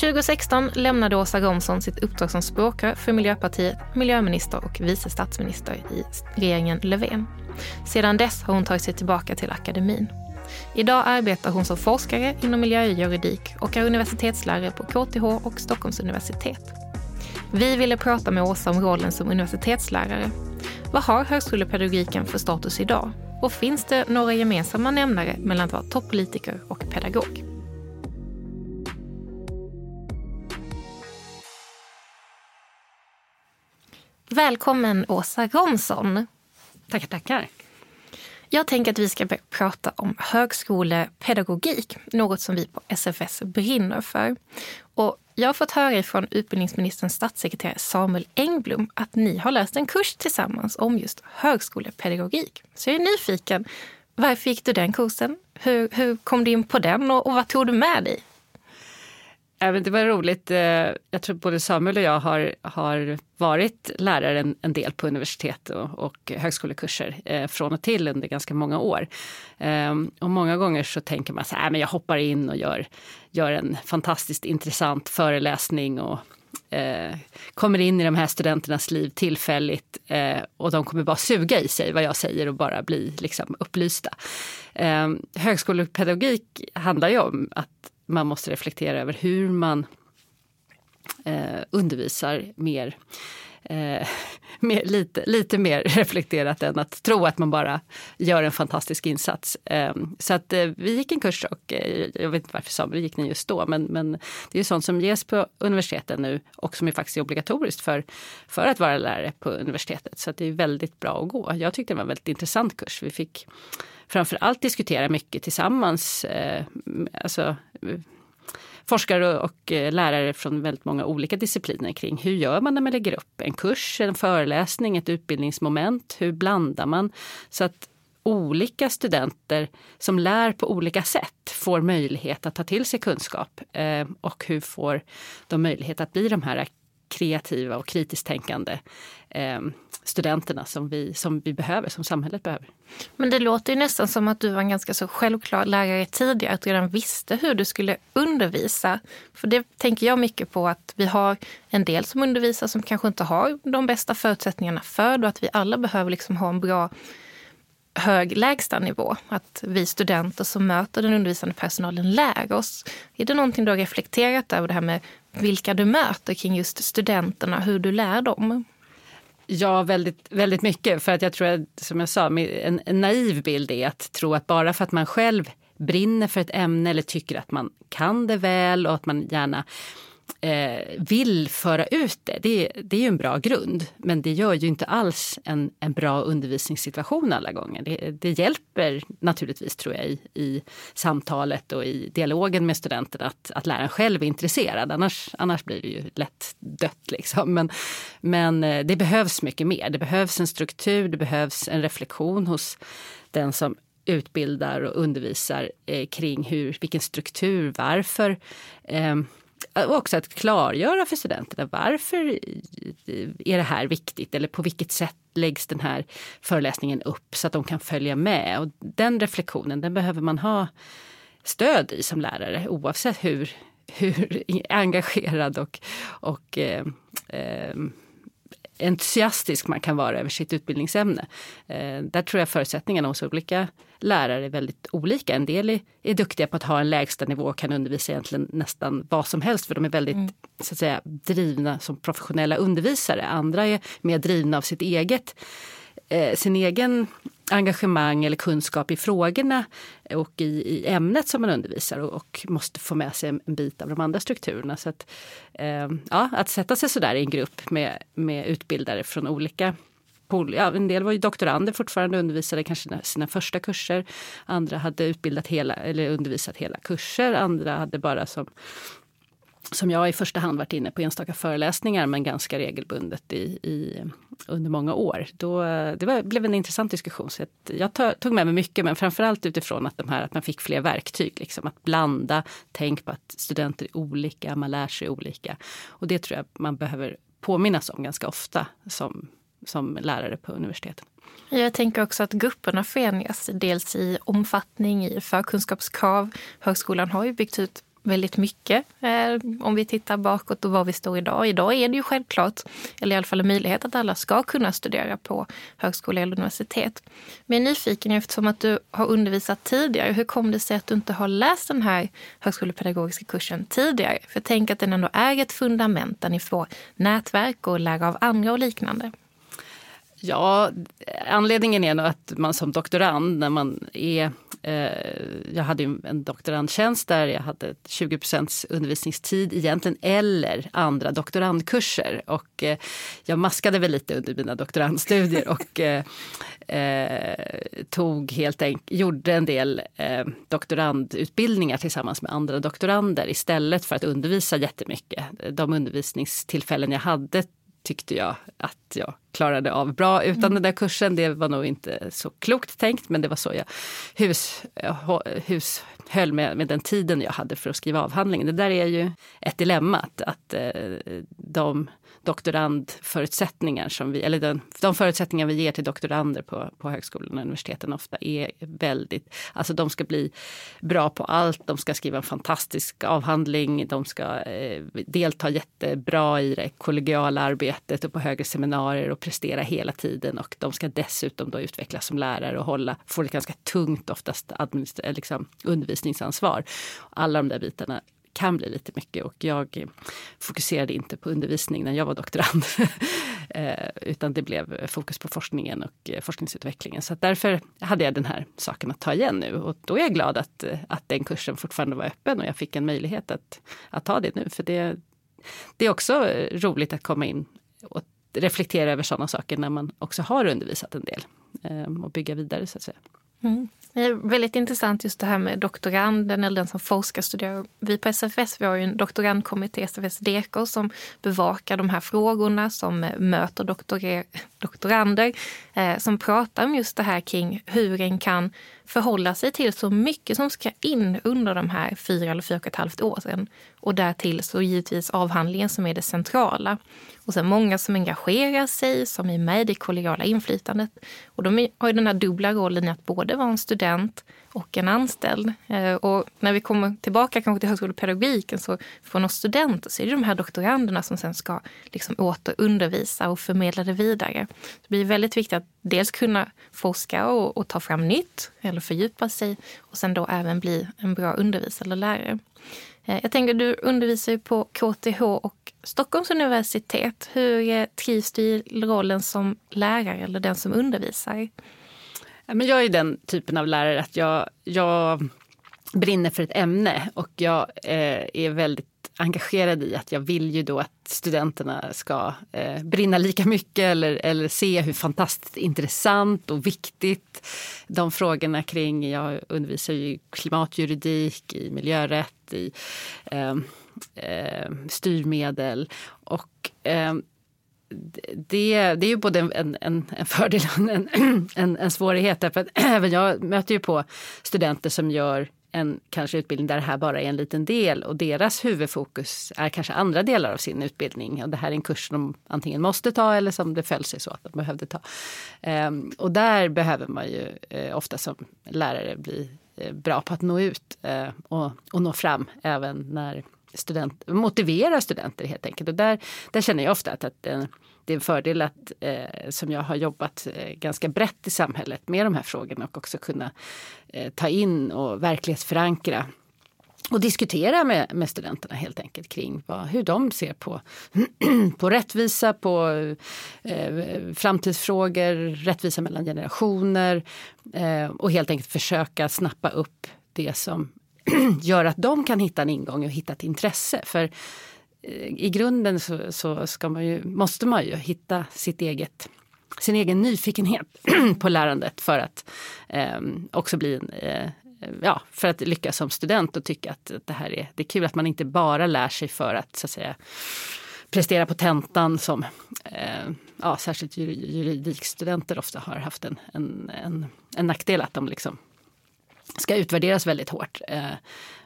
2016 lämnade Åsa Romson sitt uppdrag som språkrör för Miljöpartiet, miljöminister och vice statsminister i regeringen Löfven. Sedan dess har hon tagit sig tillbaka till akademin. Idag arbetar hon som forskare inom miljöjuridik och är universitetslärare på KTH och Stockholms universitet. Vi ville prata med Åsa om rollen som universitetslärare. Vad har högskolepedagogiken för status idag? Och finns det några gemensamma nämnare mellan att vara toppolitiker och pedagog? Välkommen Åsa Romson. Tackar, tackar. Jag tänker att vi ska prata om högskolepedagogik, något som vi på SFS brinner för. Och jag har fått höra från utbildningsministerns statssekreterare Samuel Engblom att ni har läst en kurs tillsammans om just högskolepedagogik. Så jag är nyfiken. Varför gick du den kursen? Hur, hur kom du in på den och, och vad tog du med dig? Även det var roligt. Eh, jag tror både Samuel och jag har, har varit lärare en, en del på universitet och, och högskolekurser eh, från och till under ganska många år. Eh, och många gånger så tänker man så här, äh, men jag hoppar in och gör, gör en fantastiskt intressant föreläsning och eh, kommer in i de här studenternas liv tillfälligt eh, och de kommer bara suga i sig vad jag säger och bara bli liksom, upplysta. Eh, högskolepedagogik handlar ju om att man måste reflektera över hur man eh, undervisar mer, eh, mer lite, lite mer reflekterat än att tro att man bara gör en fantastisk insats. Eh, så att eh, vi gick en kurs och eh, jag vet inte varför Samuel gick den just då, men, men det är sånt som ges på universiteten nu och som är faktiskt obligatoriskt för, för att vara lärare på universitetet. Så att det är väldigt bra att gå. Jag tyckte det var en väldigt intressant kurs. Vi fick framför allt diskutera mycket tillsammans. Eh, alltså, forskare och eh, lärare från väldigt många olika discipliner kring hur gör man när man lägger upp en kurs, en föreläsning, ett utbildningsmoment. Hur blandar man så att olika studenter som lär på olika sätt får möjlighet att ta till sig kunskap eh, och hur får de möjlighet att bli de här kreativa och kritiskt tänkande eh, studenterna som vi, som vi behöver, som samhället behöver. Men det låter ju nästan som att du var en ganska så självklar lärare tidigare, att du redan visste hur du skulle undervisa. För det tänker jag mycket på att vi har en del som undervisar som kanske inte har de bästa förutsättningarna för det och att vi alla behöver liksom ha en bra hög lägstanivå. Att vi studenter som möter den undervisande personalen lär oss. Är det någonting du har reflekterat över det här med vilka du möter kring just studenterna, hur du lär dem? Ja, väldigt, väldigt mycket. För att jag tror att, som jag sa, en, en naiv bild är att tro att bara för att man själv brinner för ett ämne eller tycker att man kan det väl och att man gärna eh, vill föra ut det, det, det är ju en bra grund. Men det gör ju inte alls en, en bra undervisningssituation alla gånger. Det, det hjälper naturligtvis, tror jag, i, i, samtalet och i dialogen med studenten att, att läraren själv är intresserad. Annars, annars blir det ju lätt dött. Liksom. Men, men eh, det behövs mycket mer. Det behövs en struktur, det behövs en reflektion hos den som utbildar och undervisar eh, kring hur, vilken struktur, varför. Eh, och också att klargöra för studenterna varför är det här viktigt eller på vilket sätt läggs den här föreläsningen upp så att de kan följa med. Och den reflektionen den behöver man ha stöd i som lärare oavsett hur, hur engagerad och, och eh, eh, entusiastisk man kan vara över sitt utbildningsämne. Eh, där tror jag förutsättningarna hos olika lärare är väldigt olika. En del är, är duktiga på att ha en lägsta nivå och kan undervisa egentligen nästan vad som helst för de är väldigt mm. så att säga, drivna som professionella undervisare. Andra är mer drivna av sitt eget eh, sin egen engagemang eller kunskap i frågorna och i, i ämnet som man undervisar och, och, måste få med sig en, en, bit av de andra strukturerna. Så att, eh, ja, att sätta sig så där i en grupp med, med utbildare från olika Ja, en del var ju doktorander fortfarande och undervisade kanske sina, sina första kurser. Andra hade utbildat hela, eller undervisat hela kurser. Andra hade bara som som jag i första hand varit inne på enstaka föreläsningar men ganska regelbundet i, i under många år. Då, det var, blev en intressant diskussion. Så jag tog med mig mycket men framförallt utifrån att, de här, att man fick fler verktyg. Liksom, att blanda, tänk på att studenter är olika, man lär sig olika. Och det tror jag man behöver påminnas om ganska ofta som, som lärare på universiteten. Jag tänker också att grupperna förenas dels i omfattning, i förkunskapskrav. Högskolan har ju byggt ut väldigt mycket eh, om vi tittar bakåt och var vi står idag. Idag är det ju självklart, eller i alla fall en möjlighet att alla ska kunna studera på högskola eller universitet. Men jag är nyfiken eftersom att du har undervisat tidigare. Hur kom det sig att du inte har läst den här högskolepedagogiska kursen tidigare? För tänk att den ändå är ett fundament där ni får nätverk och lära av andra och liknande. Ja, anledningen är nog att man som doktorand när man är jag hade en doktorandtjänst där jag hade 20% undervisningstid egentligen eller andra doktorandkurser. Och eh, jag maskade väl lite under mina doktorandstudier och eh, tog helt enkelt, gjorde en del doktorandutbildningar tillsammans med andra doktorander istället för att undervisa jättemycket. De undervisningstillfällen jag hade tyckte jag att jag klarade av bra utan mm. den där kursen. Det var nog inte så klokt tänkt men det var så jag hus, hus höll med, med den tiden jag hade för att skriva avhandlingen. Det där är ju ett dilemma att, att eh, de doktorandförutsättningar som vi, eller den, de förutsättningar vi ger till doktorander på, på högskolorna och universiteten ofta är väldigt, alltså de ska bli bra på allt, de ska skriva en fantastisk avhandling, de ska eh, delta jättebra i det kollegiala arbetet och på högre seminarier och prestera hela tiden och de ska dessutom då utvecklas som lärare och hålla, få ett ganska tungt oftast eh, liksom, undervisningsansvar. Alla de där bitarna kan bli lite mycket och jag fokuserade inte på undervisning när jag var doktorand. Eh, utan det blev fokus på forskningen och eh, forskningsutvecklingen. Så därför hade jag den här saken att ta igen nu och då är jag glad att, att den kursen fortfarande var öppen och jag fick en möjlighet att, att ta det nu. För det, det är också roligt att komma in och reflektera över sådana saker när man också har undervisat en del ehm, och bygga vidare så att säga. Mm. Det är väldigt intressant just det här med doktoranden eller den som forskar studerar. Vi på SFS vi har ju en doktorandkommitté, SFS DK, som bevakar de här frågorna, som möter doktorander, eh, som pratar om just det här kring hur en kan förhålla sig till så mycket som ska in under de här fyra eller fyra och ett halvt åren. Och därtill så givetvis avhandlingen som är det centrala. Och sen många som engagerar sig, som är med i det kollegiala inflytandet. Och de har ju den här dubbla rollen i att både vara en student och en anställd. Eh, och när vi kommer tillbaka kanske till högskolepedagogiken så för oss studenter så är det de här doktoranderna som sen ska liksom återundervisa och förmedla det vidare. Det blir väldigt viktigt att dels kunna forska och, och ta fram nytt eller fördjupa sig och sen då även bli en bra undervisare eller lärare. Eh, jag tänker, du undervisar ju på KTH och Stockholms universitet. Hur eh, trivs du i rollen som lärare eller den som undervisar? Men jag är den typen av lärare att jag, jag brinner för ett ämne och jag eh, är väldigt engagerad i att jag vill ju då att studenterna ska eh, brinna lika mycket eller, eller se hur fantastiskt intressant och viktigt de frågorna kring, jag undervisar ju klimatjuridik, i miljörätt, i eh, eh, styrmedel och eh, det, det är ju både en, en, en fördel och en, en, en svårighet. Därför att även jag möter ju på studenter som gör en kanske utbildning där det här bara är en liten del och deras huvudfokus är kanske andra delar av sin utbildning. Och det här är en kurs som de antingen måste ta eller som det föll sig så att de behövde ta. Um, och där behöver man ju uh, ofta som lärare bli uh, bra på att nå ut uh, och, och nå fram även när student, motivera studenter helt enkelt. Och där, där känner jag ofta att, att det är en fördel att, eh, som jag har jobbat eh, ganska brett i samhället med de här frågorna och också kunna eh, ta in och verklighetsförankra och diskutera med, med studenterna helt enkelt kring vad, hur de ser på, på rättvisa, på eh, framtidsfrågor, rättvisa mellan generationer eh, och helt enkelt försöka snappa upp det som gör att de kan hitta en ingång och hitta ett intresse. För Eh, i grunden så, så ska man ju, måste man ju hitta sitt eget sin egen nyfikenhet på lärandet för att eh, också bli en, eh, ja, för att lyckas som student och tycka att det här är, det är kul att man inte bara lär sig för att, så att säga, prestera på tentan som eh, ja, särskilt juridikstudenter ofta har haft en, en, en, en nackdel att de liksom ska utvärderas väldigt hårt. Eh,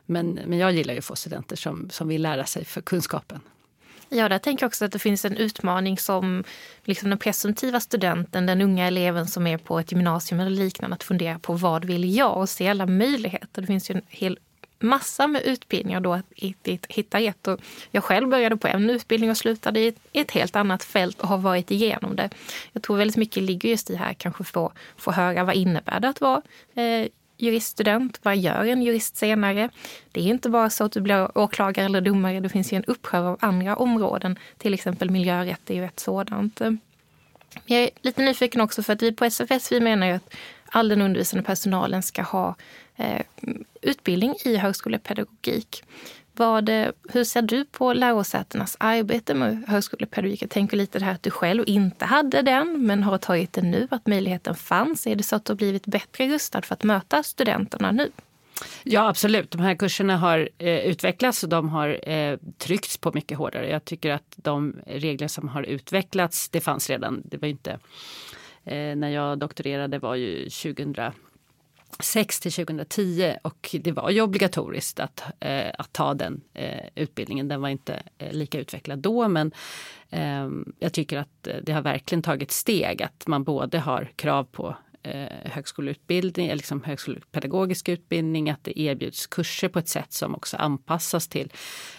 men, men jag gillar ju att få studenter som, som vill lära sig för kunskapen. Ja, där tänker jag också att det finns en utmaning som liksom den presumtiva studenten, den unga eleven som är på ett gymnasium eller liknande, att fundera på vad vill jag och se alla möjligheter. Det finns ju en hel massa med utbildningar då att hitta rätt. Och jag själv började på en utbildning och slutade i ett helt annat fält och har varit igenom det. Jag tror väldigt mycket ligger just i här kanske få, få höra vad innebär det att vara eh, juriststudent. Vad gör en jurist senare? Det är inte bara så att du blir åklagare eller domare. Det finns ju en uppsjö av andra områden. Till exempel miljörätt är ju ett sådant. Jag är lite nyfiken också för att vi på SFS vi menar ju att all den undervisande personalen ska ha eh, utbildning i högskolepedagogik. Vad, hur ser du på lärosätenas arbete med högskolepedagogik? Jag tänker lite det här att du själv inte hade den men har tagit den nu, att möjligheten fanns. Är det så att du har blivit bättre rustad för att möta studenterna nu? Ja absolut, de här kurserna har eh, utvecklats och de har eh, tryckts på mycket hårdare. Jag tycker att de regler som har utvecklats, det fanns redan, det var inte eh, när jag doktorerade var ju 2000 2006 till 2010 och det var ju obligatoriskt att, eh, att ta den eh, utbildningen. Den var inte eh, lika utvecklad då men eh, jag tycker att eh, det har verkligen tagit steg att man både har krav på eh, högskoleutbildning, eller liksom högskolepedagogisk utbildning, att det erbjuds kurser på ett sätt som också anpassas till,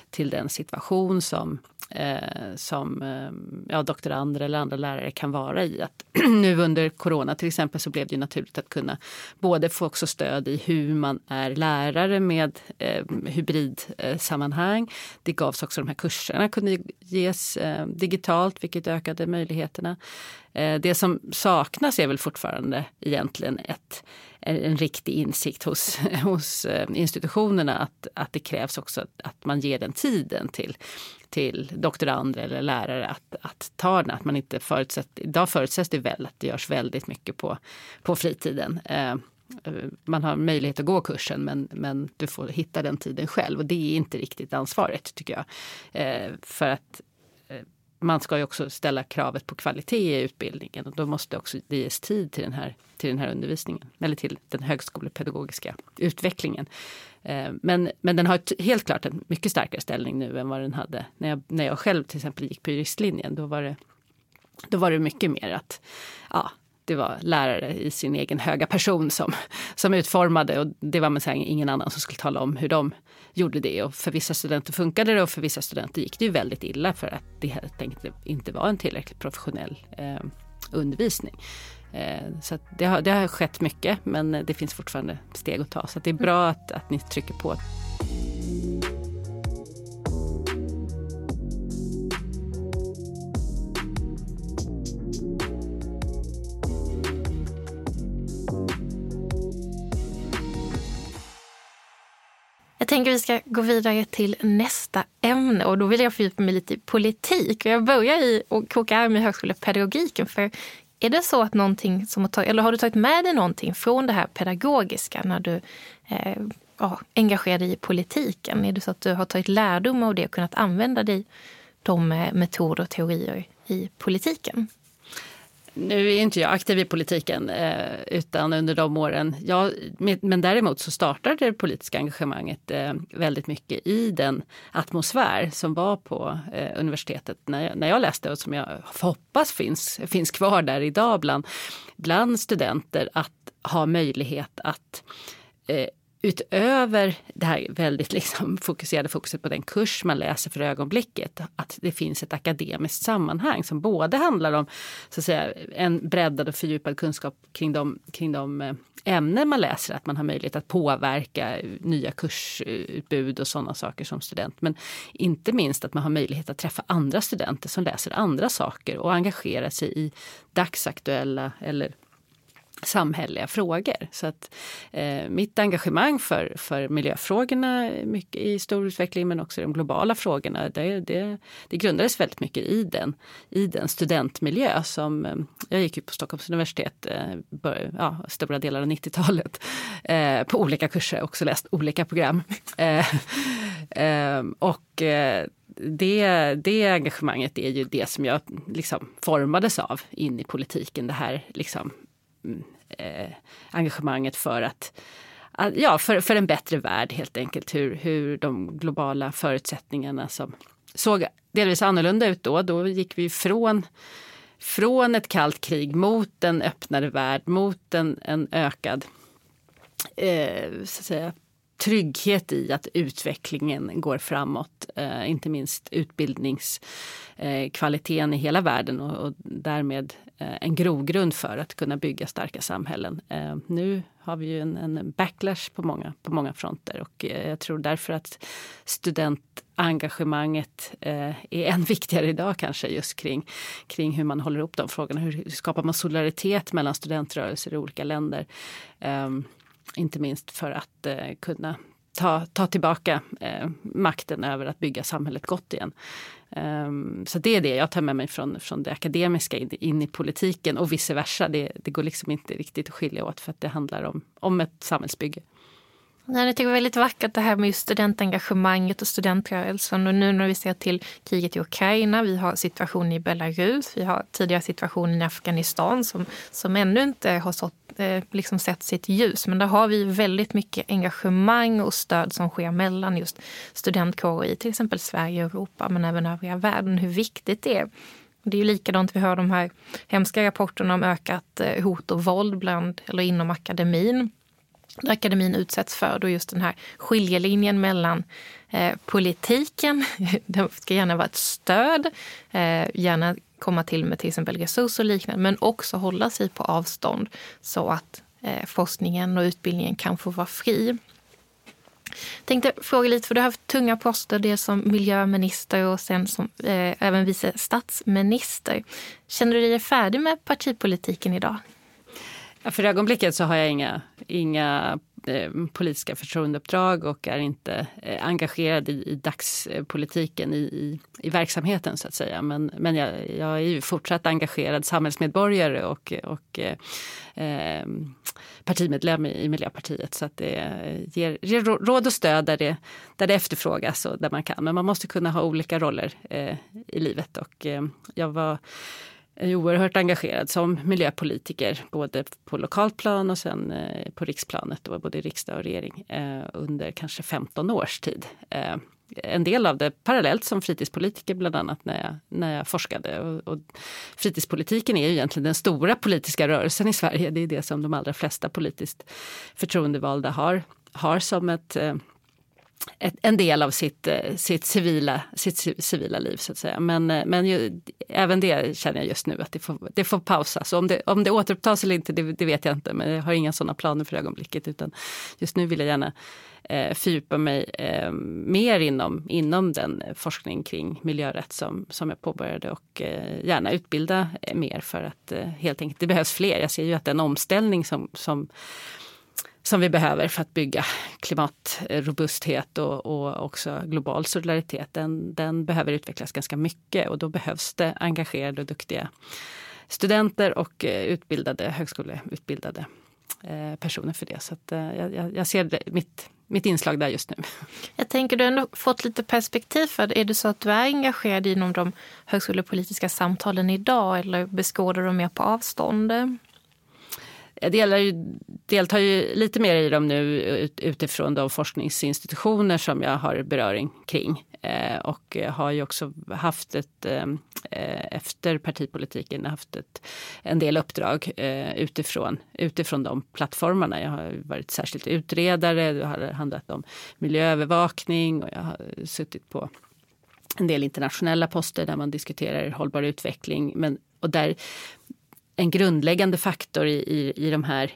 till den situation som eh, som eh, ja, doktorander eller andra lärare kan vara i. Att nu under corona till exempel så blev det naturligt att kunna både få också stöd i hur man är lärare med eh, hybridsammanhang. Eh, det gavs också de här kurserna kunde ges eh, digitalt vilket ökade möjligheterna. Eh, det som saknas är väl fortfarande egentligen ett, en riktig insikt hos, hos eh, institutionerna att, att det krävs också att man ger den tiden till till doktorander eller lärare att, att ta den. Att man inte förutsätt, idag förutsätts det väl att det görs väldigt mycket på, på fritiden. Eh, man har möjlighet att gå kursen men, men du får hitta den tiden själv och det är inte riktigt ansvaret tycker jag. Eh, för att man ska ju också ställa kravet på kvalitet i utbildningen och då måste också det ges tid till den här, till den här undervisningen eller till den högskolepedagogiska utvecklingen. Eh, men, men den har helt klart en mycket starkare ställning nu än vad den hade när jag, när jag själv till exempel gick på juristlinjen. Då var det, då var det mycket mer att ja, det var lärare i sin egen höga person som, som utformade och det var med ingen annan som skulle tala om hur de gjorde det. Och för vissa studenter funkade det och för vissa studenter gick det ju väldigt illa för att det helt enkelt inte var en tillräckligt professionell eh, undervisning. Eh, så det har, det har skett mycket men det finns fortfarande steg att ta. Så det är bra att, att ni trycker på. Tänker vi ska gå vidare till nästa ämne och då vill jag fördjupa mig lite i politik. Jag börjar i att koka arm i högskolepedagogiken för är det så att någonting som har tagit, eller har du tagit med dig någonting från det här pedagogiska när du eh, ja, engagerar dig i politiken? Är det så att du har tagit lärdom av det och kunnat använda dig de eh, metoder och teorier i politiken? Nu är inte jag aktiv i politiken eh, utan under de åren, jag, men däremot så startade det politiska engagemanget eh, väldigt mycket i den atmosfär som var på eh, universitetet när jag, när jag läste och som jag hoppas finns, finns kvar där idag bland, bland studenter att ha möjlighet att eh, utöver det här väldigt liksom fokuserade fokuset på den kurs man läser för ögonblicket, att det finns ett akademiskt sammanhang som både handlar om så att säga, en breddad och fördjupad kunskap kring de, kring de eh, ämnen man läser, att man har möjlighet att påverka eh, nya kursutbud och sådana saker som student. Men inte minst att man har möjlighet att träffa andra studenter som läser andra saker och engagera sig i dagsaktuella eller samhälleliga frågor. Så att eh, mitt engagemang för, för miljöfrågorna mycket, i stor utveckling men också de globala frågorna det, det, det grundades väldigt mycket i den, i den studentmiljö som eh, jag gick ju på Stockholms universitet eh, bör, ja, stora delar av 90-talet eh, på olika kurser, också läst olika program. Eh, eh, och det, det engagemanget är ju det som jag liksom formades av in i politiken. Det här liksom, eh, engagemanget för att Ja, för, för en bättre värld helt enkelt. Hur, hur de globala förutsättningarna som såg delvis annorlunda ut då. Då gick vi från, från ett kallt krig mot en öppnare värld, mot en, en ökad eh, så att säga, trygghet i att utvecklingen går framåt. Eh, inte minst utbildningskvaliteten eh, i hela världen och, och därmed eh, en grogrund för att kunna bygga starka samhällen. Eh, nu har vi ju en, en, backlash på många, på många fronter och eh, jag tror därför att studentengagemanget eh, är än viktigare idag kanske just kring, kring hur man håller ihop de frågorna. Hur skapar man solidaritet mellan studentrörelser i olika länder? Ehm, inte minst för att eh, kunna ta, ta tillbaka eh, makten över att bygga samhället gott igen. Um, så det är det jag tar med mig från, från det akademiska in, in i politiken och vice versa. Det, det, går liksom inte riktigt att skilja åt för att det handlar om, om ett samhällsbygge. Nej, jag tycker det är väldigt vackert det här med studentengagemanget och studentrörelsen. Och nu när vi ser till kriget i Ukraina, vi har situationen i Belarus, vi har tidigare situationen i Afghanistan som, som ännu inte har sått, eh, liksom sett sitt ljus. Men där har vi väldigt mycket engagemang och stöd som sker mellan just studentkårer i till exempel Sverige och Europa, men även övriga världen. Hur viktigt det är. Det är ju likadant, vi hör de här hemska rapporterna om ökat eh, hot och våld bland, eller inom akademin där akademin utsätts för då just den här skiljelinjen mellan eh, politiken, det ska gärna vara ett stöd, eh, gärna komma till med till exempel resurser och liknande, men också hålla sig på avstånd så att eh, forskningen och utbildningen kan få vara fri. Tänkte fråga lite, för du har haft tunga poster, dels som miljöminister och sen som eh, även vice statsminister. Känner du dig färdig med partipolitiken idag? För ögonblicket så har jag inga, inga eh, politiska förtroendeuppdrag och är inte eh, engagerad i, i dagspolitiken i, i, i, verksamheten så att säga. Men, men jag, jag är ju fortsatt engagerad samhällsmedborgare och, och eh, eh partimedlem i, i Miljöpartiet. Så att det ger, ger råd och stöd där det, där det efterfrågas och där man kan. Men man måste kunna ha olika roller eh, i livet och eh, jag var är oerhört engagerad som miljöpolitiker både på lokalt plan och sen eh, på riksplanet, då, både i riksdag och regering eh, under kanske 15 års tid. En del av det parallellt som fritidspolitiker bland annat när jag, när jag forskade. Och, och fritidspolitiken är ju egentligen den stora politiska rörelsen i Sverige. Det är det som de allra flesta politiskt förtroendevalda har, har som ett ett, en del av sitt, eh, sitt, civila, sitt civila liv så att säga. Men, eh, men ju, även det känner jag just nu att det får, det får pausas. Om det, om det återupptas eller inte det, det vet jag inte men jag har inga sådana planer för ögonblicket utan just nu vill jag gärna eh, fördjupa mig eh, mer inom, inom den forskning kring miljörätt som, som jag påbörjade och eh, gärna utbilda eh, mer för att eh, helt enkelt det behövs fler. Jag ser ju att den omställning som, som som vi behöver för att bygga klimatrobusthet och, och också global solidaritet, den, den behöver utvecklas ganska mycket och då behövs det engagerade och duktiga studenter och eh, utbildade, högskoleutbildade eh, personer för det. Så att, eh, jag, jag ser det, mitt, mitt inslag där just nu. Jag tänker du har ändå fått lite perspektiv för Är det så att du är engagerad inom de högskolepolitiska samtalen idag eller beskådar du dem mer på avstånd? Jag delar ju, deltar ju lite mer i dem nu utifrån de forskningsinstitutioner som jag har beröring kring. Eh, och har ju också haft ett, ehm, eh, efter partipolitiken, haft ett, en del uppdrag eh, utifrån, utifrån de plattformarna. Jag har varit särskilt utredare, det har handlat om miljöövervakning och jag har suttit på en del internationella poster där man diskuterar hållbar utveckling. Men, och där en grundläggande faktor i, i, i de här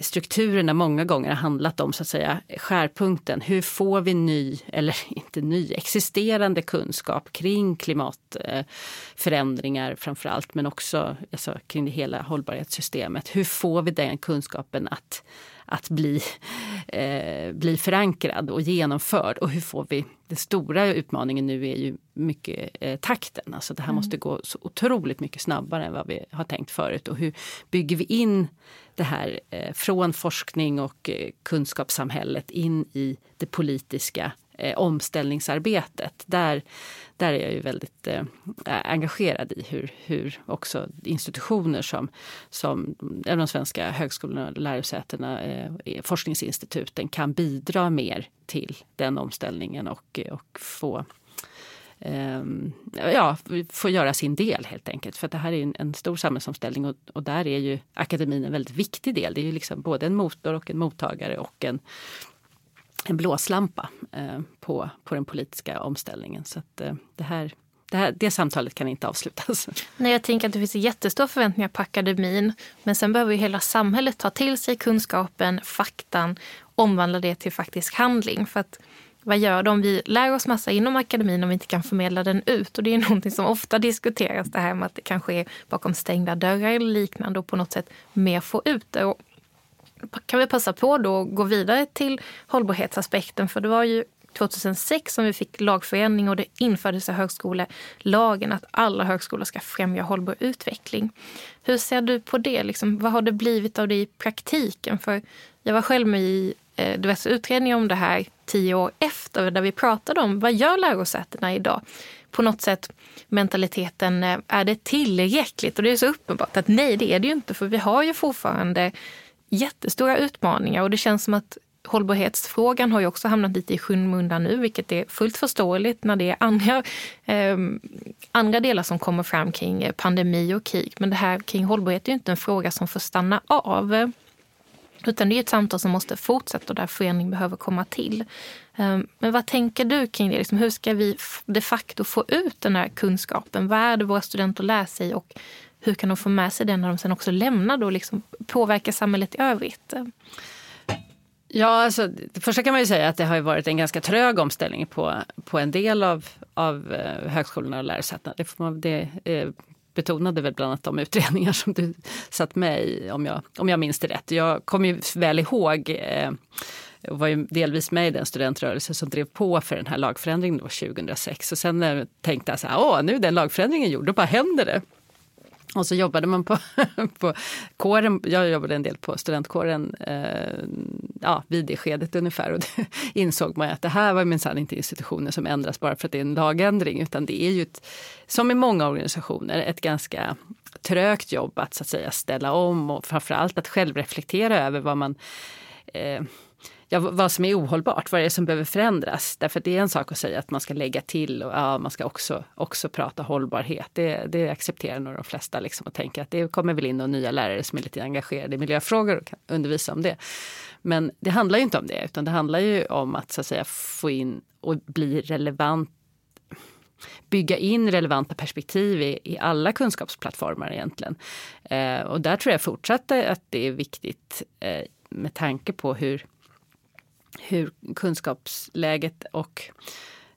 strukturerna många gånger har handlat om så att säga skärpunkten. Hur får vi ny, eller inte ny, existerande kunskap kring klimatförändringar framför allt men också alltså, kring det hela hållbarhetssystemet. Hur får vi den kunskapen att att bli, eh, bli förankrad och genomförd. Och hur får vi... Den stora utmaningen nu är ju mycket eh, takten. Alltså det här mm. måste gå så otroligt mycket snabbare än vad vi har tänkt förut. Och hur bygger vi in det här eh, från forskning och eh, kunskapssamhället in i det politiska eh, omställningsarbetet. Där, där är jag ju väldigt eh, engagerad i hur, hur också institutioner som, som de svenska högskolorna, lärosätena, eh, eh, forskningsinstituten kan bidra mer till den omställningen och, och få ehm, ja, får göra sin del helt enkelt. För det här är en, en stor samhällsomställning och, och, där är ju akademin en väldigt viktig del. Det är ju liksom både en motor och en mottagare och en en blåslampa eh, på, på den politiska omställningen. Så att, eh, det här det, här, det samtalet kan inte avslutas. Nej, jag tänker att det finns jättestora förväntningar på akademin. Men sen behöver ju hela samhället ta till sig kunskapen, faktan, omvandla det till faktisk handling. För att vad gör det om vi lär oss massa inom akademin om vi inte kan förmedla den ut? Och det är någonting som ofta diskuteras, det här med att det kanske är bakom stängda dörrar eller liknande och på något sätt mer få ut det. Och kan vi passa på då att gå vidare till hållbarhetsaspekten, för det var ju 2006 som vi fick lagförändring och det infördes i högskolelagen att alla högskolor ska främja hållbar utveckling. Hur ser du på det? Liksom, vad har det blivit av det i praktiken? För jag var själv med i eh, diverse utredningar om det här tio år efter där vi pratade om vad gör lärosätena idag? På något sätt mentaliteten, eh, är det tillräckligt? Och det är så uppenbart att nej, det är det ju inte för vi har ju fortfarande jättestora utmaningar och det känns som att hållbarhetsfrågan har ju också hamnat lite i skymundan nu, vilket är fullt förståeligt när det är andra, eh, andra delar som kommer fram kring eh, pandemi och krig. Men det här kring hållbarhet är ju inte en fråga som får stanna av. Utan det är ett samtal som måste fortsätta och där förändring behöver komma till. Ehm, men vad tänker du kring det? Liksom, hur ska vi de facto få ut den här kunskapen? Vad är det våra studenter lär sig och hur kan de få med sig det när de sen också lämnar och liksom påverkar samhället i övrigt? Ja, alltså, det första kan man ju säga att det har varit en ganska trög omställning på, på en del av, av eh, högskolorna och lärosätena. Det, får man, det eh, betonade väl bland annat de utredningar som du satt med i, om jag, om jag minns det rätt. Jag kommer ju väl ihåg eh, och var ju delvis med i den studentrörelse som drev på för den här lagförändringen 2006. Och sen tänkte jag så här, åh nu är den lagförändringen gjord, då bara händer det. Och så jobbade man på, på kåren, jag jobbade en del på studentkåren eh, ja, vid det skedet ungefär. Och det insåg man att det här var minsann inte institutioner som ändras bara för att det är en lagändring. Utan det är ju, ett, som i många organisationer, ett ganska trögt jobb att, så att säga ställa om och framförallt att självreflektera över vad man eh, ja, vad som är ohållbart, vad det är som behöver förändras. Därför det är en sak att säga att man ska lägga till och ja, man ska också, också prata hållbarhet. Det, det accepterar nog de flesta liksom och tänker att det kommer väl in några nya lärare som är lite engagerade i miljöfrågor och kan undervisa om det. Men det handlar ju inte om det, utan det handlar ju om att, så att säga, få in och bli relevant bygga in relevanta perspektiv i, i alla kunskapsplattformar egentligen. Eh, och där tror jag fortsatt att det är viktigt eh, med tanke på hur hur kunskapsläget och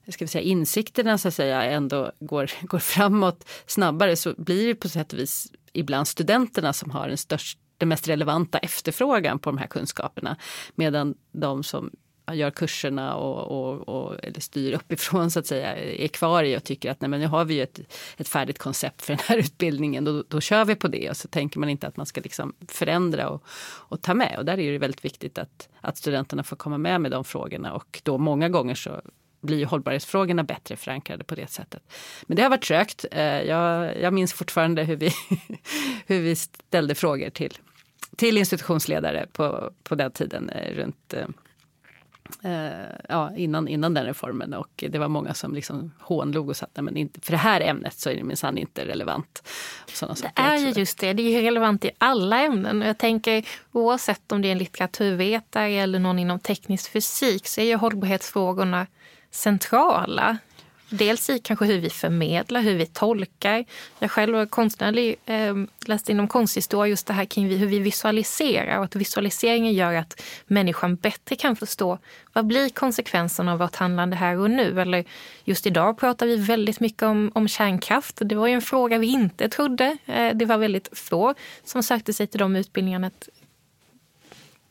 ska vi säga, insikterna så att säga ändå går, går framåt snabbare så blir det på sätt och vis ibland studenterna som har den, största, den mest relevanta efterfrågan på de här kunskaperna. Medan de som gör kurserna och, och, och, eller styr uppifrån så att säga är kvar i och tycker att nej, men nu har vi ett, ett färdigt koncept för den här utbildningen. Då, då kör vi på det och så tänker man inte att man ska liksom förändra och, och ta med. Och där är det väldigt viktigt att, att studenterna får komma med med de frågorna och då många gånger så blir hållbarhetsfrågorna bättre förankrade på det sättet. Men det har varit trögt. Eh, jag, jag minns fortfarande hur vi, hur vi ställde frågor till, till institutionsledare på, på den tiden eh, runt eh, eh, ja, innan, innan den reformen. Och det var många som liksom hånlog och sa att men inte, för det här ämnet så är det minsann inte relevant. Såna det är ju just det, det är relevant i alla ämnen. Jag tänker oavsett om det är en litteraturvetare eller någon inom teknisk fysik så är ju hållbarhetsfrågorna centrala. Dels i kanske hur vi förmedlar, hur vi tolkar. Jag själv har konstnärlig, eh, läste inom konsthistoria just det här kring hur vi visualiserar och att visualiseringen gör att människan bättre kan förstå vad blir konsekvenserna av vårt handlande här och nu. Eller just idag pratar vi väldigt mycket om, om kärnkraft. Det var ju en fråga vi inte trodde. Eh, det var väldigt få som sökte sig till de utbildningarna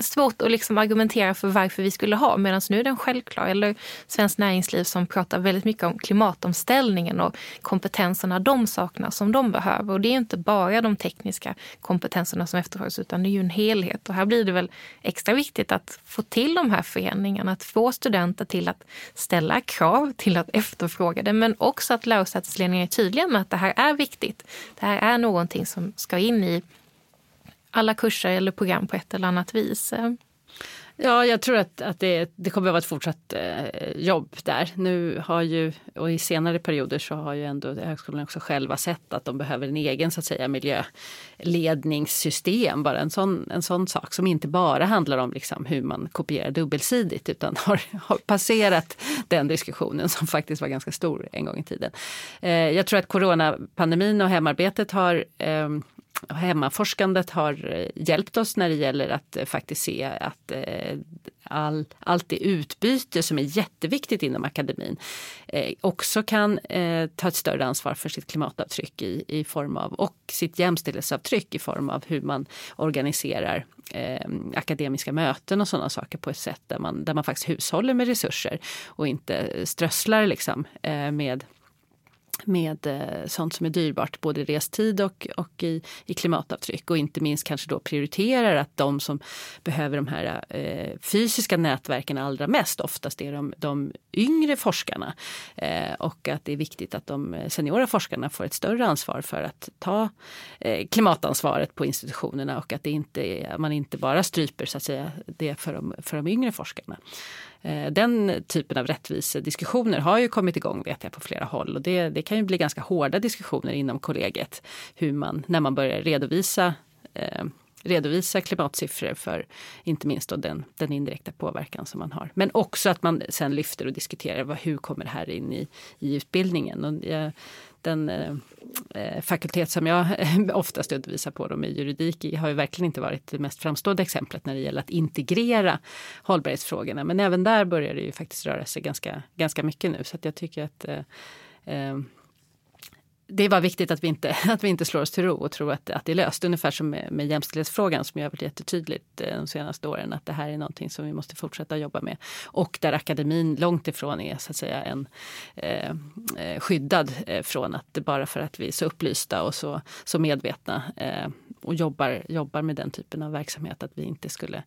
svårt att liksom argumentera för varför vi skulle ha, medan nu är den självklar. Eller Svenskt Näringsliv som pratar väldigt mycket om klimatomställningen och kompetenserna de saknar som de behöver. Och det är inte bara de tekniska kompetenserna som efterfrågas, utan det är ju en helhet. Och här blir det väl extra viktigt att få till de här föreningarna, att få studenter till att ställa krav, till att efterfråga det, men också att lärosätesledningen är tydliga med att det här är viktigt. Det här är någonting som ska in i alla kurser eller program på ett eller annat vis. Ja, jag tror att, att det, det kommer att vara ett fortsatt eh, jobb där. Nu har ju, och i senare perioder så har ju ändå högskolan också själva sett att de behöver en egen så att säga miljöledningssystem. Bara en sån, en sån sak som inte bara handlar om liksom hur man kopierar dubbelsidigt utan har, har passerat den diskussionen som faktiskt var ganska stor en gång i tiden. Eh, jag tror att coronapandemin och hemarbetet har eh, hemmaforskandet har eh, hjälpt oss när det gäller att eh, faktiskt se att eh, all, allt det utbyte som är jätteviktigt inom akademin också kan ta ett större ansvar för sitt klimatavtryck i, i form av och sitt jämställdhetsavtryck i form av hur man organiserar eh, akademiska möten och sådana saker på ett sätt där man, där man faktiskt hushåller med resurser och inte strösslar liksom, eh, med med eh, sånt som är dyrbart både i restid och, och i, i klimatavtryck och inte minst kanske då prioriterar att de som behöver de här eh, fysiska nätverken allra mest oftast är de, de yngre forskarna. Eh, och att det är viktigt att de eh, seniora forskarna får ett större ansvar för att ta eh, klimatansvaret på institutionerna och att det inte, man inte bara stryper så att säga, det för de, för de yngre forskarna. Eh, den typen av rättvisediskussioner har ju kommit igång vet jag på flera håll. Och det, det kan ju bli ganska hårda diskussioner inom kollegiet hur man, när man börjar redovisa eh, redovisa klimatsiffror för inte minst då den, den indirekta påverkan som man har. Men också att man sen lyfter och diskuterar vad, hur kommer det här in i, i utbildningen. Och den eh, eh, fakultet som jag oftast undervisar på, dem i juridik, har ju verkligen inte varit det mest framstående exemplet när det gäller att integrera hållbarhetsfrågorna. Men även där börjar det ju faktiskt röra sig ganska, ganska mycket nu. Så att jag tycker att eh, eh det det var viktigt att vi inte, att vi inte slår oss till ro och tror att, att det är löst. Ungefär som med, med jämställdhetsfrågan som jag har varit jättetydligt eh, de senaste åren att det här är någonting som vi måste fortsätta jobba med. Och där akademin långt ifrån är så att säga en eh, eh skyddad eh, från att bara för att vi är så upplysta och så, så medvetna eh, och jobbar, jobbar med den typen av verksamhet att vi inte skulle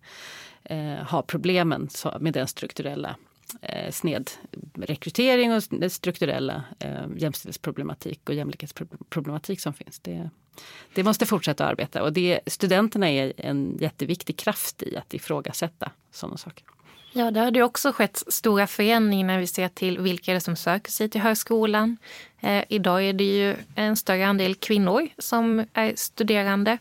eh, ha problemen med den strukturella eh, snedrekrytering och strukturella eh, jämställdhetsproblematik och jämlikhetsproblematik som finns. Det, det måste fortsätta att arbeta och det, studenterna är en jätteviktig kraft i att ifrågasätta sådana saker. Ja, det har det också skett stora förändringar när vi ser till vilka det är som söker sig till högskolan. Eh, idag är det ju en större andel kvinnor som är studerande.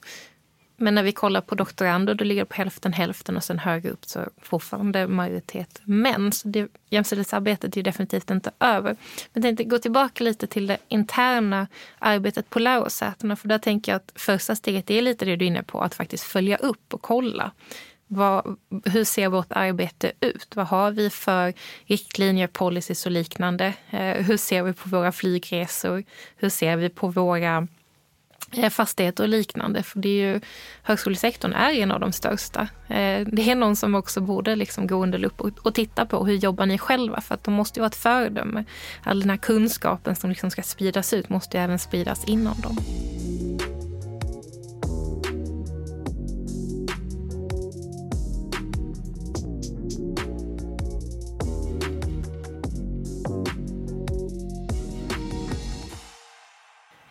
Men när vi kollar på doktorander då ligger det på hälften hälften och sen högre upp så fortfarande majoritet män. Så det, jämställdhetsarbetet är definitivt inte över. Men jag tänkte gå tillbaka lite till det interna arbetet på lärosätena. För där tänker jag att första steget är lite det du är inne på, att faktiskt följa upp och kolla. Vad, hur ser vårt arbete ut? Vad har vi för riktlinjer, policies och liknande? Eh, hur ser vi på våra flygresor? Hur ser vi på våra Eh, fastigheter och liknande. För det är ju, högskolesektorn är en av de största. Eh, det är någon som också borde liksom gå under lupp och, och titta på hur jobbar ni själva? För att de måste ju vara ett föredöme. All den här kunskapen som liksom ska spridas ut måste ju även spridas inom dem.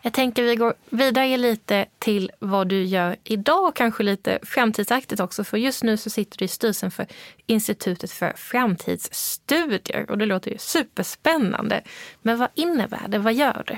Jag tänker vi går vidare lite till vad du gör idag och kanske lite framtidsaktigt också. För just nu så sitter du i styrelsen för Institutet för framtidsstudier och det låter ju superspännande. Men vad innebär det? Vad gör du?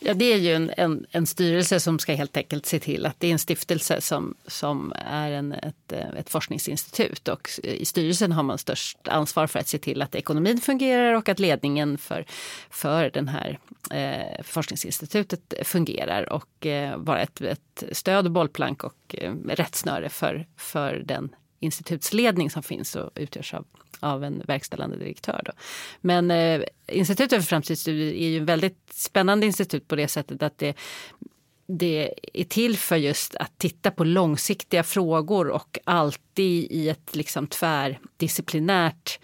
Ja, det är ju en, en, en, styrelse som ska helt enkelt se till att det är en stiftelse som, som är en, ett, eh, ett forskningsinstitut. Och I styrelsen har man störst ansvar för att se till att ekonomin fungerar och att ledningen för, för den här eh, forskningsinstitutet fungerar och eh, vara ett, ett stöd och bollplank och eh, rättsnöre för, för den institutsledning som finns och utgörs av, av en verkställande direktör. Då. Men eh, Institutet för framtidsstudier är ju en väldigt spännande institut på det sättet att det det är till för just att titta på långsiktiga frågor och alltid i ett liksom tvärdisciplinärt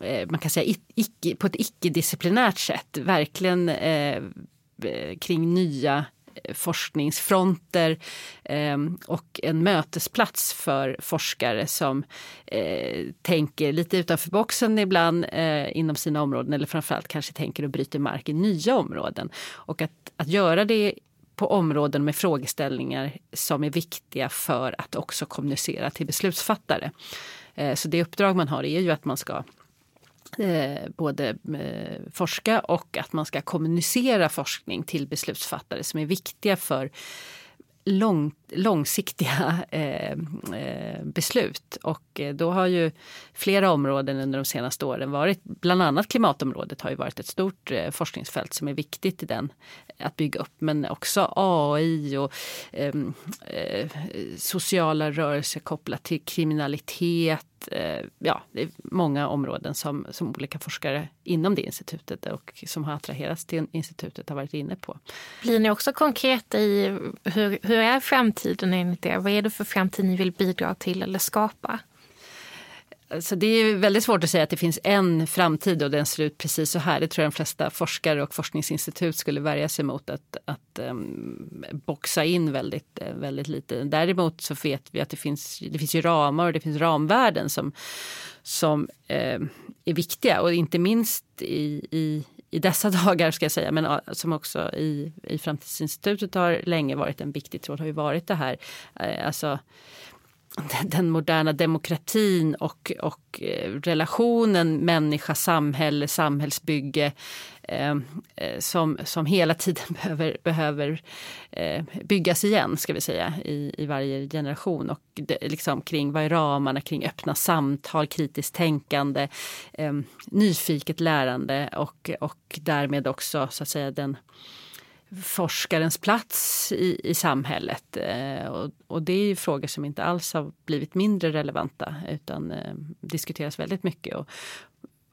eh, man kan säga icke, på ett icke-disciplinärt sätt verkligen eh, eh kring nya forskningsfronter eh, och en mötesplats för forskare som eh, tänker lite utanför boxen ibland eh, inom sina områden eller framförallt kanske tänker och bryter mark i nya områden. Och att, att göra det på områden med frågeställningar som är viktiga för att också kommunicera till beslutsfattare. Eh, så det uppdrag man har är ju att man ska Eh, både eh, forska och att man ska kommunicera forskning till beslutsfattare som är viktiga för lång, långsiktiga eh, eh, beslut. Och eh, då har ju flera områden under de senaste åren varit, bland annat klimatområdet har ju varit ett stort eh, forskningsfält som är viktigt i den att bygga upp. Men också AI och ehm, eh, sociala rörelser kopplat till kriminalitet. Eh, ja, det är många områden som, som olika forskare inom det institutet och som har attraherats till institutet har varit inne på. Blir ni också konkreta i hur, hur är framtiden enligt er? Vad är det för framtid ni vill bidra till eller skapa? Så det är väldigt svårt att säga att det finns en framtid och den ser ut precis så här. Det tror jag de flesta forskare och forskningsinstitut skulle värja sig mot att, att um, boxa in väldigt, väldigt lite. Däremot så vet vi att det finns, det finns ju ramar och det finns ramvärden som, som eh, är viktiga och inte minst i, i, i dessa dagar ska jag säga, men som också i, i Framtidsinstitutet har länge varit en viktig tråd har ju varit det här. Eh, alltså, den moderna demokratin och, och eh, relationen människa, samhälle, samhällsbygge eh, eh som, som hela tiden behöver, behöver eh, byggas igen, ska vi säga, i, i varje generation. Och det, liksom kring vad är ramarna kring öppna samtal, kritiskt tänkande, eh, nyfiket lärande och, och därmed också så att säga den forskarens plats i, i samhället. Eh, och, och, det är ju frågor som inte alls har blivit mindre relevanta utan eh, diskuteras väldigt mycket. Och,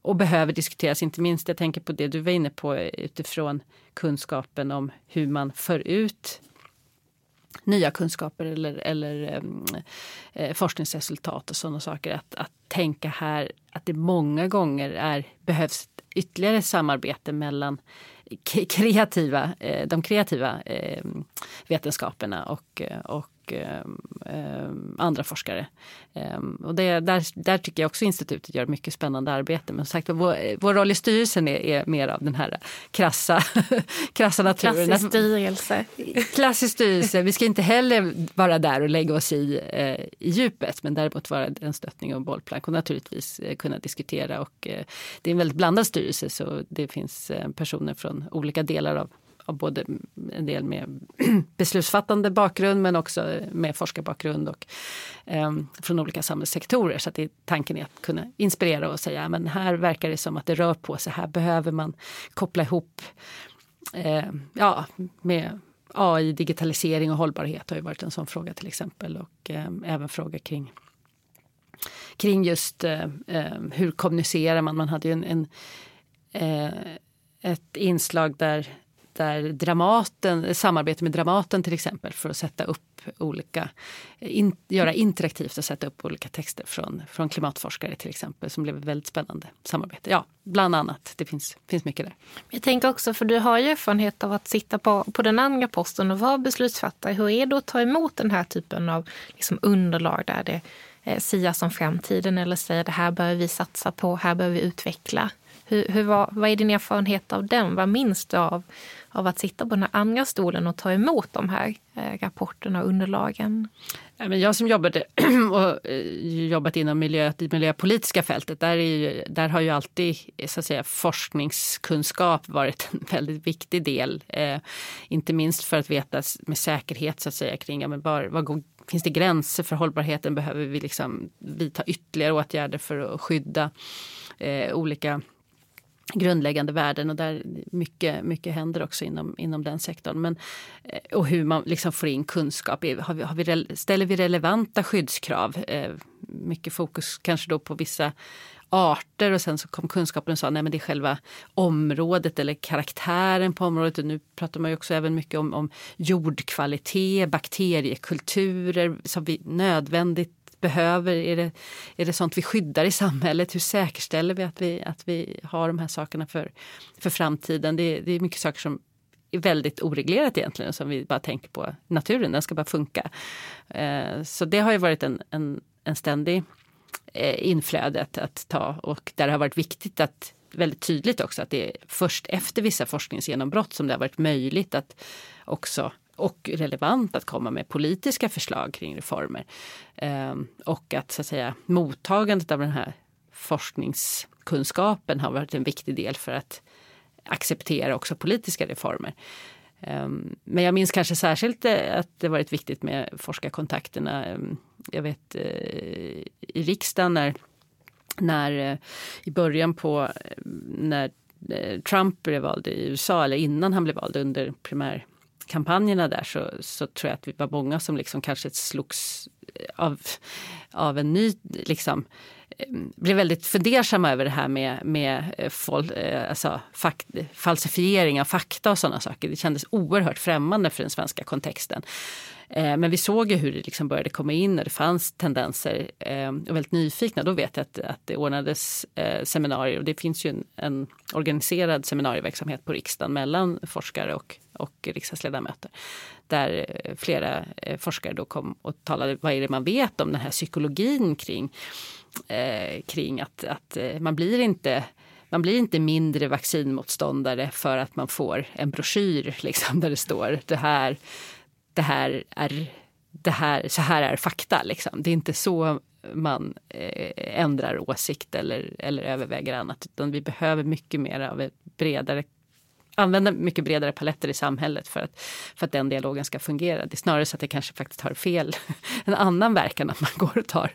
och behöver diskuteras, inte minst jag tänker på det du var inne på utifrån kunskapen om hur man för ut nya kunskaper eller, eller eh, eh forskningsresultat och sådana saker. Att, att tänka här att det många gånger är, behövs ytterligare samarbete mellan kreativa, eh, de kreativa eh, vetenskaperna och, eh, och och andra forskare. Och det, där, där tycker jag också institutet gör mycket spännande arbete. Men sagt, vår, vår roll i styrelsen är, är mer av den här krassa, krassa naturen. Klassisk styrelse. Klassisk styrelse. Vi ska inte heller vara där och lägga oss i, i djupet men däremot vara en stöttning och bollplank och naturligtvis kunna diskutera. Och, det är en väldigt blandad styrelse så det finns personer från olika delar av, av både en del med beslutsfattande bakgrund men också med forskarbakgrund och eh, från olika samhällssektorer. Så att det, tanken är att kunna inspirera och säga men här verkar det som att det rör på sig. Här behöver man koppla ihop eh, ja, med AI, digitalisering och hållbarhet har ju varit en sån fråga till exempel och eh, även frågor kring kring just eh, eh hur kommunicerar man. Man hade ju en, en eh, ett inslag där, där Dramaten, samarbete med Dramaten till exempel för att sätta upp olika, in, göra interaktivt och sätta upp olika texter från, från klimatforskare till exempel som blev ett väldigt spännande samarbete. Ja, bland annat. Det finns, finns mycket där. Jag tänker också, för du har ju erfarenhet av att sitta på, på den andra posten och vara beslutsfattare. Hur är det att ta emot den här typen av liksom, underlag där det eh, sias om framtiden eller säger det här behöver vi satsa på, här behöver vi utveckla. Hur, hur vad, vad är din erfarenhet av den? Vad minns du av, av att sitta på den här andra stolen och ta emot de här eh, rapporterna och underlagen? Jag som jobbade och eh, jobbat inom miljö, det miljöpolitiska fältet, där, ju, där, har ju alltid eh, så att säga, forskningskunskap varit en väldigt viktig del. Eh, inte minst för att veta med säkerhet så att säga kring ja, men var, var finns det gränser för hållbarheten? Behöver vi liksom vidta ytterligare åtgärder för att skydda eh, olika grundläggande värden och där mycket, mycket händer också inom, inom den sektorn. Men, eh, och hur man liksom får in kunskap. Har vi, har vi, ställer vi relevanta skyddskrav? Eh, mycket fokus kanske då på vissa arter och sen så kom kunskapen och sa nej men det är själva området eller karaktären på området. Och nu pratar man ju också även mycket om, om jordkvalitet, bakteriekulturer som vi nödvändigt behöver? Är det, är det sånt vi skyddar i samhället? Hur säkerställer vi att vi, att vi har de här sakerna för, för framtiden? Det, det är mycket saker som är väldigt oreglerat egentligen som vi bara tänker på naturen, den ska bara funka. Eh, så det har ju varit en, en, en ständig inflödet inflöde att, att ta och där det har varit viktigt att väldigt tydligt också att det är först efter vissa forskningsgenombrott som det har varit möjligt att också och relevant att komma med politiska förslag kring reformer. Ehm, och att så att säga mottagandet av den här forskningskunskapen har varit en viktig del för att acceptera också politiska reformer. Ehm, men jag minns kanske särskilt eh, att det varit viktigt med forskarkontakterna. Ehm, jag vet eh, i riksdagen när, när eh, i början på när Trump blev vald i USA eller innan han blev vald under kampanjerna där så, så tror jag att vi var många som liksom kanske slogs eh, av, av en ny liksom, eh, blev väldigt fundersamma över det här med, med eh, fol, alltså, fakt, falsifiering av fakta och sådana saker. Det kändes oerhört främmande för den svenska kontexten. Men vi såg ju hur det liksom började komma in och det fanns tendenser och väldigt nyfikna. Då vet jag att, att det ordnades seminarier och det finns ju en, en organiserad seminarieverksamhet på riksdagen mellan forskare och, och riksdagsledamöter. Där eh, flera eh, forskare då kom och talade vad är det man vet om den här psykologin kring eh, kring att, att eh, man blir inte man blir inte mindre vaccinmotståndare för att man får en broschyr liksom, där det står det här, det här är det här, så här är fakta. Liksom. Det är inte så man eh, ändrar åsikt eller, eller överväger annat. Utan vi behöver mycket mer av ett bredare använda mycket bredare paletter i samhället för att, för att den dialogen ska fungera. Det är snarare så att det kanske faktiskt har fel, en annan verkan att man går och tar,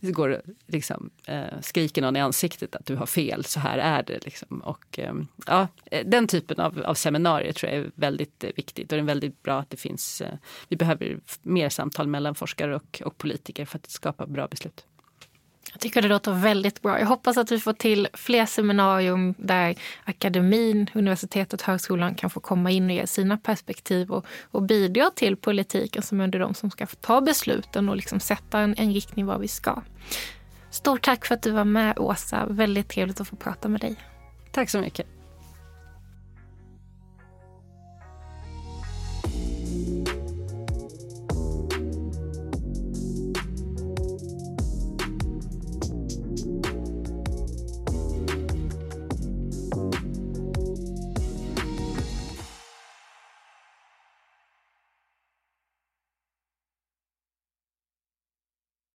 går och liksom, eh, skriker någon i ansiktet att du har fel, så här är det. Liksom. Och, ehm, eh, ja, den typen av, av seminarier tror jag är väldigt eh, viktigt och det är väldigt bra att det finns, eh, vi behöver mer samtal mellan forskare och, och politiker för att skapa bra beslut. Jag tycker det låter väldigt bra. Jag hoppas att vi får till fler seminarium där akademin, universitetet, högskolan kan få komma in och ge sina perspektiv och, och bidra till politiken som är de som ska ta besluten och liksom sätta en, en riktning var vi ska. Stort tack för att du var med Åsa. Väldigt trevligt att få prata med dig. Tack så mycket.